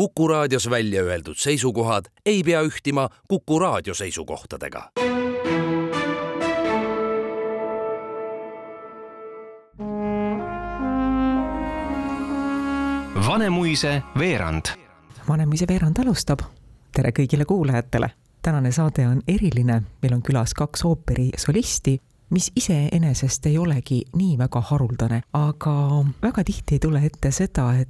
Kuku raadios välja öeldud seisukohad ei pea ühtima Kuku raadio seisukohtadega. Vanemuise veerand. Vanemuise veerand alustab. tere kõigile kuulajatele. tänane saade on eriline, meil on külas kaks ooperisolisti mis iseenesest ei olegi nii väga haruldane, aga väga tihti ei tule ette seda, et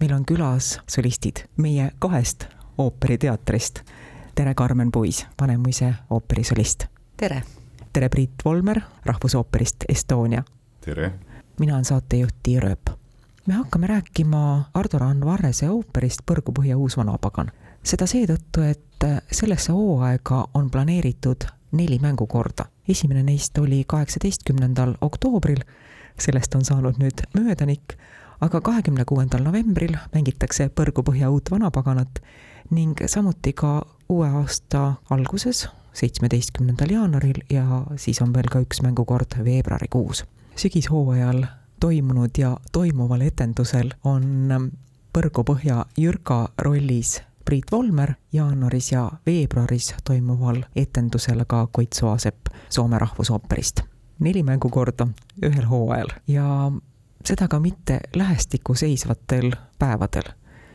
meil on külas solistid meie kahest ooperiteatrist. tere, Karmen Puis, Vanemuise ooperisolist. tere! tere, Priit Volmer Rahvusooperist Estonia. tere! mina olen saatejuht Tiia Rööp. me hakkame rääkima Ardo Randvarrese ooperist Põrgupõhja uus vanapagan. seda seetõttu, et sellesse hooaega on planeeritud neli mängukorda. esimene neist oli kaheksateistkümnendal oktoobril, sellest on saanud nüüd möödanik, aga kahekümne kuuendal novembril mängitakse Põrgupõhja uut vanapaganat ning samuti ka uue aasta alguses, seitsmeteistkümnendal jaanuaril ja siis on veel ka üks mängukord veebruarikuus. sügishooajal toimunud ja toimuval etendusel on Põrgupõhja Jürka rollis Priit Volmer jaanuaris ja veebruaris toimuval etendusel ka Koit Soasepp Soome Rahvusooperist. neli mängukorda ühel hooajal ja seda ka mitte lähestikku seisvatel päevadel.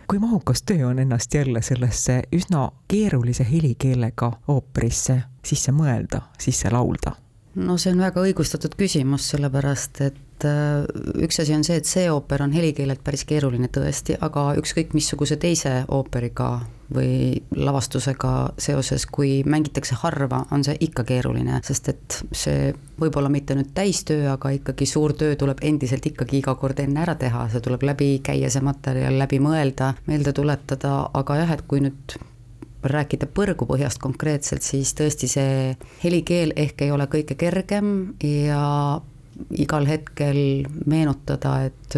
kui mahukas töö on ennast jälle sellesse üsna keerulise helikeelega ooperisse sisse mõelda, sisse laulda? no see on väga õigustatud küsimus, sellepärast et äh, üks asi on see, et see ooper on helikeelelt päris keeruline tõesti, aga ükskõik missuguse teise ooperiga või lavastusega seoses, kui mängitakse harva, on see ikka keeruline, sest et see võib-olla mitte nüüd täistöö, aga ikkagi suur töö tuleb endiselt ikkagi iga kord enne ära teha, see tuleb läbi käia, see materjal läbi mõelda, meelde tuletada, aga jah, et kui nüüd rääkida põrgupõhjast konkreetselt, siis tõesti see helikeel ehk ei ole kõige kergem ja igal hetkel meenutada, et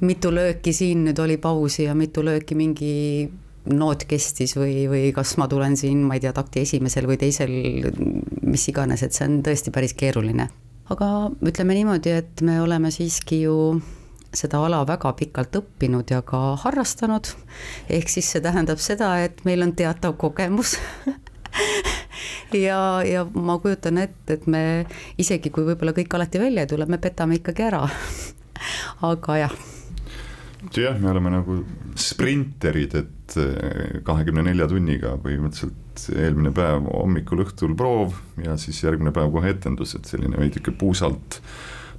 mitu lööki siin nüüd oli pausi ja mitu lööki mingi noot kestis või, või kas ma tulen siin, ma ei tea, takti esimesel või teisel, mis iganes, et see on tõesti päris keeruline. aga ütleme niimoodi, et me oleme siiski ju seda ala väga pikalt õppinud ja ka harrastanud, ehk siis see tähendab seda, et meil on teatav kogemus ja, ja ma kujutan ette, et me isegi kui võib-olla kõik alati välja ei tule, me petame ikkagi ära aga jah. jah, me oleme nagu sprinterid, et eh, kahekümne nelja tunniga põhimõtteliselt eelmine päev hommikul-õhtul proov ja siis järgmine päev kohe etendus, et selline veidike puusalt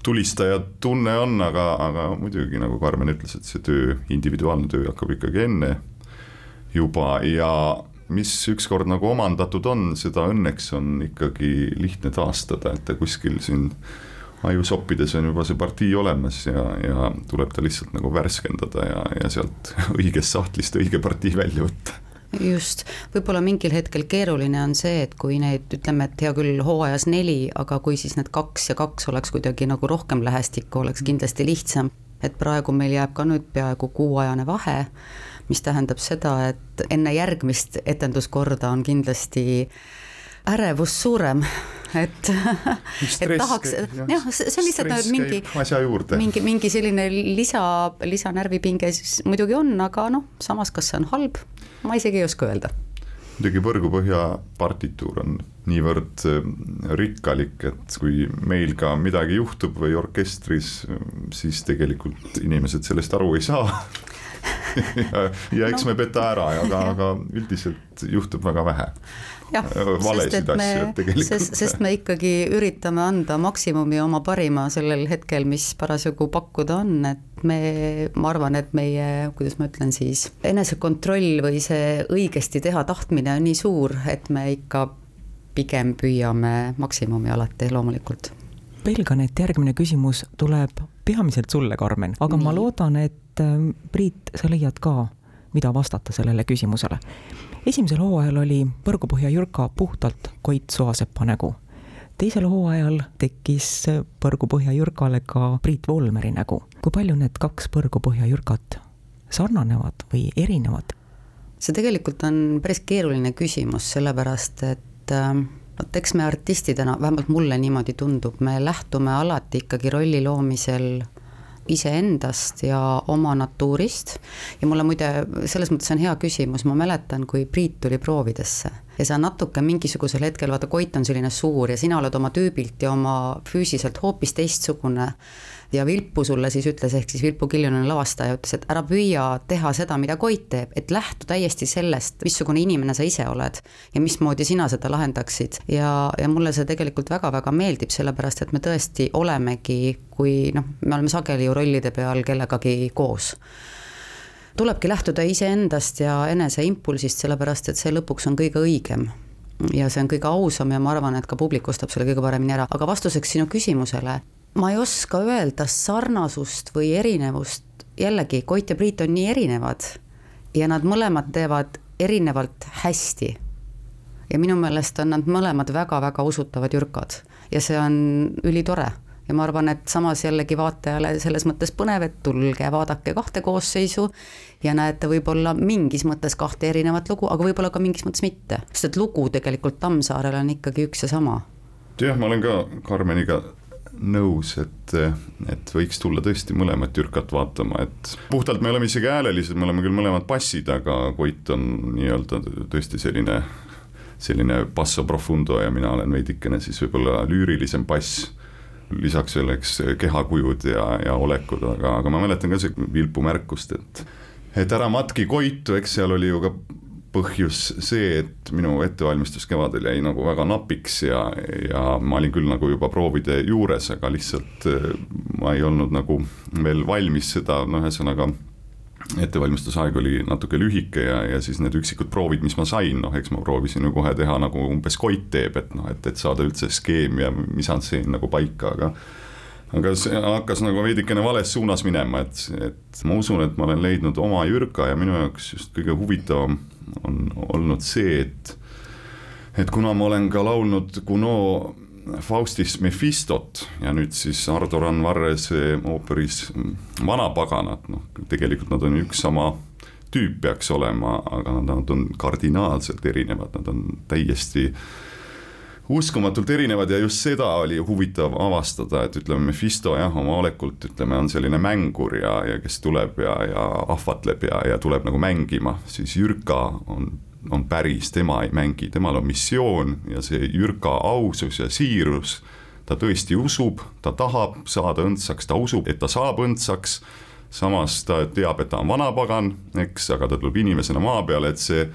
tulistaja tunne on, aga, aga muidugi nagu Karmen ütles, et see töö, individuaalne töö hakkab ikkagi enne juba ja mis ükskord nagu omandatud on, seda õnneks on ikkagi lihtne taastada, et ta kuskil siin ajusoppides on juba see partii olemas ja, ja tuleb ta lihtsalt nagu värskendada ja, ja sealt õigest sahtlist õige partii välja võtta. Just, võib-olla mingil hetkel keeruline on see, et kui neid, ütleme, et hea küll, hooajas neli, aga kui siis need kaks ja kaks oleks kuidagi nagu rohkem lähestikku, oleks kindlasti lihtsam. et praegu meil jääb ka nüüd peaaegu kuuajane vahe, mis tähendab seda, et enne järgmist etenduskorda on kindlasti ärevus suurem, et, et tahaks, jah, see on lihtsalt mingi, mingi, mingi selline lisa, lisanärvipinge siis muidugi on, aga noh, samas, kas see on halb, ma isegi ei oska öelda. Muidugi Põrgupõhja partituur on niivõrd äh, rikkalik, et kui meil ka midagi juhtub või orkestris, siis tegelikult inimesed sellest aru ei saa ja, ja eks no. me peta ära, aga, aga üldiselt juhtub väga vähe jah, sest et me, sest, sest me ikkagi üritame anda maksimumi oma parima sellel hetkel, mis parasjagu pakkuda on, et me, ma arvan, et meie, kuidas ma ütlen siis, enesekontroll või see õigesti teha tahtmine on nii suur, et me ikka pigem püüame maksimumi alati loomulikult. pelgan, et järgmine küsimus tuleb peamiselt sulle, Karmen, aga nii. ma loodan, et ähm, Priit, sa leiad ka, mida vastata sellele küsimusele esimesel hooajal oli Põrgupõhja Jürka puhtalt Koit Soasepa nägu. teisel hooajal tekkis Põrgupõhja Jürkale ka Priit Volmeri nägu. kui palju need kaks Põrgupõhja Jürkat sarnanevad või erinevad? see tegelikult on päris keeruline küsimus, sellepärast et äh, vot eks me artistidena, vähemalt mulle niimoodi tundub, me lähtume alati ikkagi rolli loomisel iseendast ja oma natuurist. ja mulle muide, selles mõttes on hea küsimus, ma mäletan, kui Priit tuli proovidesse ja sa natuke mingisugusel hetkel, vaata Koit on selline suur ja sina oled oma tüübilt ja oma füüsiliselt hoopis teistsugune ja Vilpu sulle siis ütles, ehk siis Vilpu Kiljunen, lavastaja, ütles, et ära püüa teha seda, mida Koit teeb, et lähtu täiesti sellest, missugune inimene sa ise oled ja mismoodi sina seda lahendaksid. ja, ja mulle see tegelikult väga-väga meeldib, sellepärast et me tõesti olemegi, kui noh, me oleme sageli ju rollide peal kellegagi koos tulebki lähtuda iseendast ja enese impulsist, sellepärast et see lõpuks on kõige õigem. Ja see on kõige ausam ja ma arvan, et ka publik ostab selle kõige paremini ära, aga vastuseks sinu küsimusele, ma ei oska öelda sarnasust või erinevust, jällegi Koit ja Priit on nii erinevad ja nad mõlemad teevad erinevalt hästi. ja minu meelest on nad mõlemad väga-väga usutavad jürkad ja see on ülitore ja ma arvan, et samas jällegi vaatajale selles mõttes põnev, et tulge vaadake kahte koosseisu ja näete võib-olla mingis mõttes kahte erinevat lugu, aga võib-olla ka mingis mõttes mitte, sest et lugu tegelikult Tammsaarel on ikkagi üks ja sama. jah, ma olen ka Karmeniga nõus, et, et võiks tulla tõesti mõlemat Jürkat vaatama, et puhtalt me oleme isegi häälelised, me oleme küll mõlemad bassid, aga Koit on nii-öelda tõesti selline, selline basso profundo ja mina olen veidikene siis võib-olla lüürilisem bass lisaks selleks kehakujud ja, ja olekud, aga, aga ma mäletan ka see Vilpu märkust, et et ära matki koitu, eks seal oli ju ka põhjus see, et minu ettevalmistus kevadel jäi nagu väga napiks ja, ja ma olin küll nagu juba proovide juures, aga lihtsalt äh, ma ei olnud nagu veel valmis seda, no ühesõnaga ettevalmistusaeg oli natuke lühike ja, ja siis need üksikud proovid, mis ma sain, noh, eks ma proovisin ju kohe teha nagu umbes Koit teeb, et noh, et, et saada üldse skeem ja misantseen nagu paika, aga aga see hakkas nagu veidikene vales suunas minema, et, et ma usun, et ma olen leidnud oma Jürka ja minu jaoks just kõige huvitavam on olnud see, et et kuna ma olen ka laulnud Gounod Faustis Mephistot ja nüüd siis Ardo Randvarrese ooperis Vanapaganat, noh tegelikult nad on üks sama tüüp peaks olema, aga nad on kardinaalselt erinevad, nad on täiesti uskumatult erinevad ja just seda oli huvitav avastada, et ütleme, Mephisto jah, oma olekult ütleme, on selline mängur ja, ja kes tuleb ja, ja ahvatleb ja, ja tuleb nagu mängima, siis Jürka on, on päris, tema ei mängi, temal on missioon ja see Jürka ausus ja siirus, ta tõesti usub, ta tahab saada õndsaks, ta usub, et ta saab õndsaks, samas ta teab, et ta on vanapagan, eks, aga ta tuleb inimesena maa peale, et see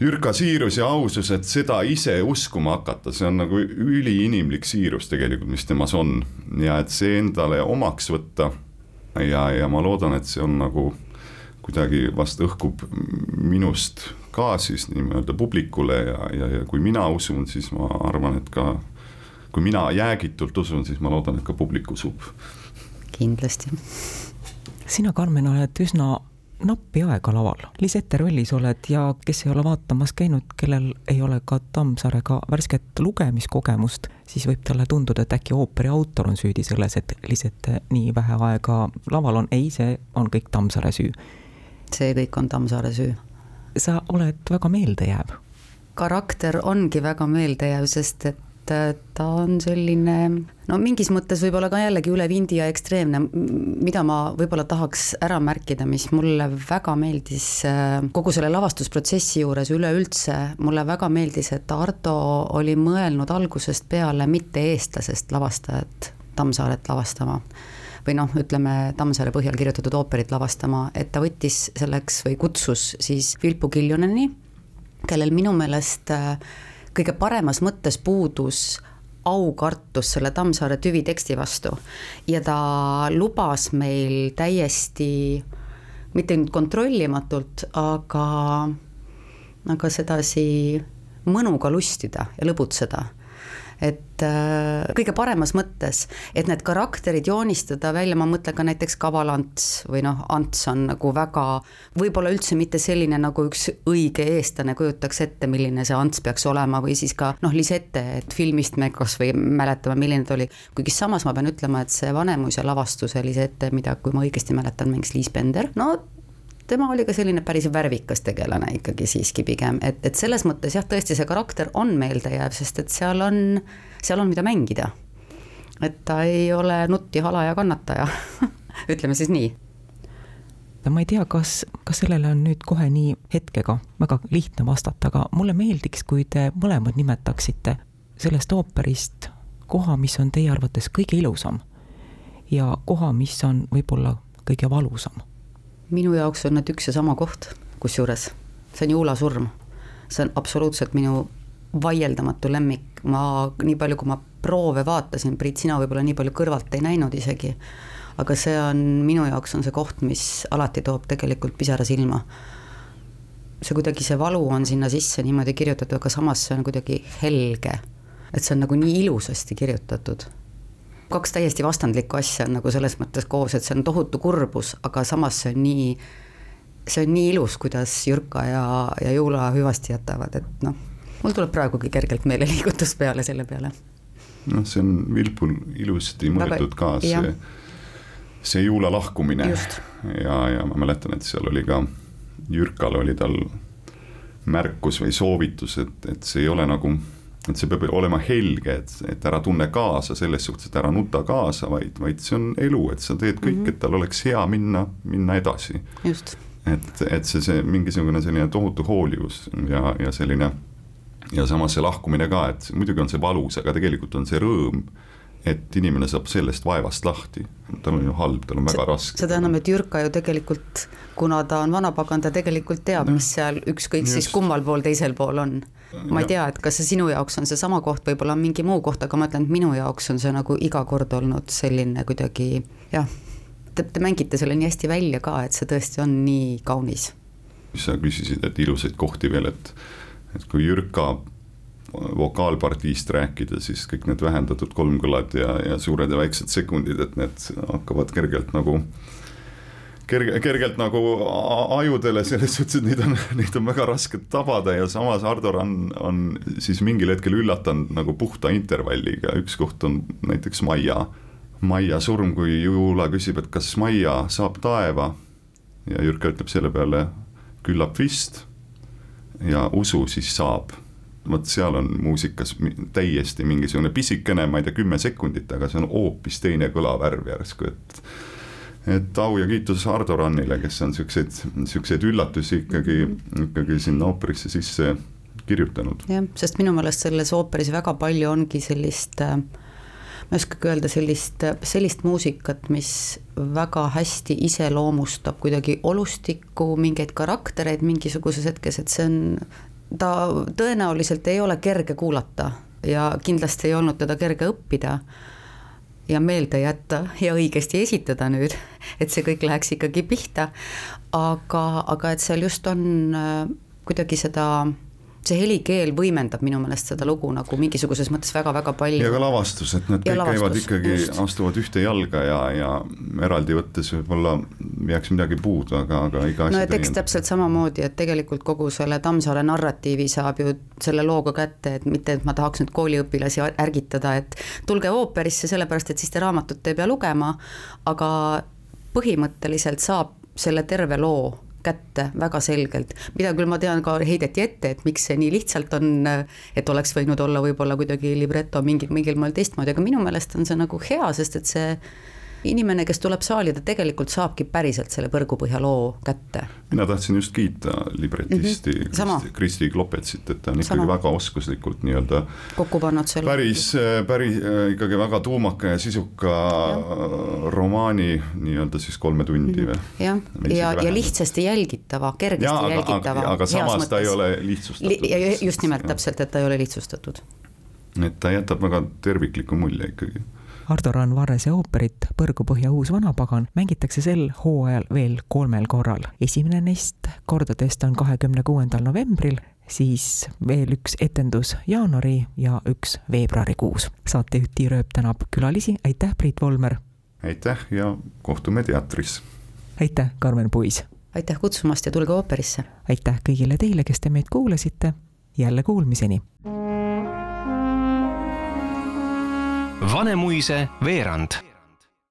Jürka siirus ja ausus, et seda ise uskuma hakata, see on nagu üliinimlik siirus tegelikult, mis temas on. Ja et see endale omaks võtta. ja, ja ma loodan, et see on nagu kuidagi vast õhkub minust ka siis nii-öelda publikule ja, ja, ja kui mina usun, siis ma arvan, et ka kui mina jäägitult usun, siis ma loodan, et ka publik usub. kindlasti. sina, Karmen, oled üsna nappi aega laval. Lisette rollis oled ja kes ei ole vaatamas käinud, kellel ei ole ka Tammsaarega värsket lugemiskogemust, siis võib talle tunduda, et äkki ooperi autor on süüdi selles, et Lisette nii vähe aega laval on. ei, see on kõik Tammsaare süü. see kõik on Tammsaare süü. Sa oled väga meeldejääv. karakter ongi väga meeldejääv, sest et et ta on selline no mingis mõttes võib-olla ka jällegi üle vindi ja ekstreemne, mida ma võib-olla tahaks ära märkida, mis mulle väga meeldis äh, kogu selle lavastusprotsessi juures üleüldse, mulle väga meeldis, et Ardo oli mõelnud algusest peale mitte eestlasest lavastajat Tammsaaret lavastama või noh, ütleme Tammsaare põhjal kirjutatud ooperit lavastama, et ta võttis selleks või kutsus siis Vilpu Kiljuneni, kellel minu meelest äh, kõige paremas mõttes puudus aukartus selle Tammsaare tüviteksti vastu. Ja ta lubas meil täiesti mitte nüüd kontrollimatult, aga, aga sedasi mõnuga lustida ja lõbutseda et äh, kõige paremas mõttes, et need karakterid joonistada välja, ma mõtlen ka näiteks Kaval Ants või noh, Ants on nagu väga, võib-olla üldse mitte selline, nagu üks õige eestlane kujutaks ette, milline see Ants peaks olema, või siis ka noh, Lisette, et filmist me kas või mäletame, milline ta oli, kuigi samas ma pean ütlema, et see Vanemuise lavastuse Lisette, mida, kui ma õigesti mäletan, mängis Liis Bender, no tema oli ka selline päris värvikas tegelane ikkagi siiski pigem, et, et selles mõttes jah, tõesti see karakter on meeldejääv, sest et seal on, seal on, mida mängida. et ta ei ole nutt ja hala ja kannataja ütleme siis nii. ma ei tea, kas, kas sellele on nüüd kohe nii hetkega väga lihtne vastata, aga mulle meeldiks, kui te mõlemad nimetaksite sellest ooperist koha, mis on teie arvates kõige ilusam ja koha, mis on võib-olla kõige valusam? Minu jaoks on need üks ja sama koht, kusjuures see on Juula surm. see on absoluutselt minu vaieldamatu lemmik, ma nii palju, kui ma proove vaatasin, Priit, sina võib-olla nii palju kõrvalt ei näinud isegi, aga see on, minu jaoks on see koht, mis alati toob tegelikult pisara silma. see kuidagi, see valu on sinna sisse niimoodi kirjutatud, aga samas see on kuidagi helge. et see on nagu nii ilusasti kirjutatud kaks täiesti vastandlikku asja on nagu selles mõttes koos, et see on tohutu kurbus, aga samas see on nii, see on nii ilus, kuidas Jürka ja, ja Juula hüvasti jätavad, et noh, mul tuleb praegugi kergelt meeleliigutus peale selle peale. noh, see on Vilpul ilusti mõeldud ka, see, see Juula lahkumine Just. ja, ja ma mäletan, et seal oli ka, Jürkal oli tal märkus või soovitus, et, et see ei ole nagu et see peab olema helge, et, et ära tunne kaasa selles suhtes, et ära nuta kaasa, vaid, vaid see on elu, et sa teed kõik mm, -hmm. et tal oleks hea minna, minna edasi. et, et see, see mingisugune selline tohutu hoolivus ja, ja selline ja samas see lahkumine ka, et muidugi on see valus, aga tegelikult on see rõõm et inimene saab sellest vaevast lahti, tal on ju halb, tal on väga raske. seda enam, et Jürka ju tegelikult, kuna ta on vanapagan, ta tegelikult teab no., mis seal ükskõik siis kummal pool teisel pool on. ma ei tea, et kas see sinu jaoks on seesama koht, võib-olla on mingi muu koht, aga ma ütlen, et minu jaoks on see nagu iga kord olnud selline kuidagi jah, te, te mängite selle nii hästi välja ka, et see tõesti on nii kaunis. sa küsisid, et ilusaid kohti veel, et, et kui Jürka vokaalpartiist rääkida, siis kõik need vähendatud kolmkõlad ja, ja suured ja väiksed sekundid, et need hakkavad kergelt nagu kerge, kergelt nagu ajudele selles suhtes, et neid on, neid on väga raske tabada ja samas Ardo on, on siis mingil hetkel üllatanud nagu puhta intervalliga, üks koht on näiteks Maia, Maia surm, kui Juula küsib, et kas Maia saab taeva? Ja Jürka ütleb selle peale küllap vist. Ja usu, siis saab vot seal on muusikas täiesti mingisugune pisikene, ma ei tea, kümme sekundit, aga see on hoopis teine kõlavärv järsku, et et au ja kiitus Ardo Rannile, kes on siukseid, siukseid üllatusi ikkagi, ikkagi sinna ooperisse sisse kirjutanud. jah, sest minu meelest selles ooperis väga palju ongi sellist äh, ma ei oskagi öelda sellist, sellist muusikat, mis väga hästi iseloomustab kuidagi olustikku, mingeid karaktereid mingisuguses hetkes, et see on ta tõenäoliselt ei ole kerge kuulata ja kindlasti ei olnud teda kerge õppida ja meelde jätta ja õigesti esitada nüüd, et see kõik läheks ikkagi pihta. aga, aga et seal just on äh, kuidagi seda see helikeel võimendab minu meelest seda lugu nagu mingisuguses mõttes väga-väga palju. ja ka lavastus, et nad kõik lavastus, käivad ikkagi, astuvad ühte jalga ja, ja eraldi võttes võib-olla jääks midagi puudu, aga, aga iga asi no et eks täpselt samamoodi, et tegelikult kogu selle Tammsaare narratiivi saab ju selle looga kätte, et mitte, et ma tahaks nüüd kooliõpilasi ärgitada, et tulge ooperisse, sellepärast et siis te raamatut ei pea lugema, aga põhimõtteliselt saab selle terve loo kätte väga selgelt, mida küll ma tean ka heideti ette, et miks see nii lihtsalt on, et oleks võinud olla võib-olla kuidagi libreto mingil, mingil moel teistmoodi, aga minu meelest on see nagu hea, sest et see inimene, kes tuleb saali, ta tegelikult saabki päriselt selle Põrgupõhja loo kätte. mina tahtsin just kiita libretisti mm -hmm. Kristi, Kristi Klopetsit, et ta on ikkagi Sama. väga oskuslikult nii-öelda kokku pannud selle. päris, päris ikkagi väga tuumaka ja sisuka ja. romaani nii-öelda siis kolme tundi või mm -hmm.? jah, ja, ja, ja lihtsasti jälgitava, kergesti ja, aga, jälgitava. aga, samas ta ei ole lihtsustatud. ja just nimelt täpselt, et ta ei ole lihtsustatud. et ta jätab väga tervikliku mulje ikkagi Ardo Raan Varrese ooperit Põrgupõhja uus vanapagan mängitakse sel hooajal veel kolmel korral. esimene neist kordadest on kahekümne kuuendal novembril, siis veel üks etendus jaanuari ja üks veebruarikuus. saatejuht Tiir Ööp tänab külalisi, aitäh, Priit Volmer! aitäh ja kohtume teatris! aitäh, Karmen Puis! aitäh kutsumast ja tulge ooperisse! aitäh kõigile teile, kes te meid kuulasite, jälle kuulmiseni! Vanemuise veerand